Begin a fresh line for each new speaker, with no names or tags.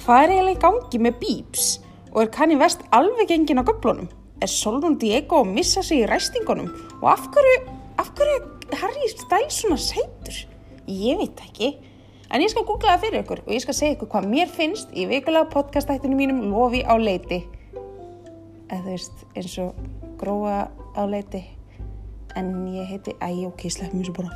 Hvað er eiginlega í gangi með Bíbs? Og er Kanye West alveg gengin á göflunum? Er Solon Diego að missa sig í ræstingunum? Og af hverju, af hverju er Harry Styles svona sætur? Ég veit ekki. En ég skal googla það fyrir ykkur og ég skal segja ykkur hvað mér finnst í vikulega podcastættinu mínum lofi á leiti. Eða þú veist, eins og gróa á leiti. En ég heiti, æ, ok, sleppum þessu bara.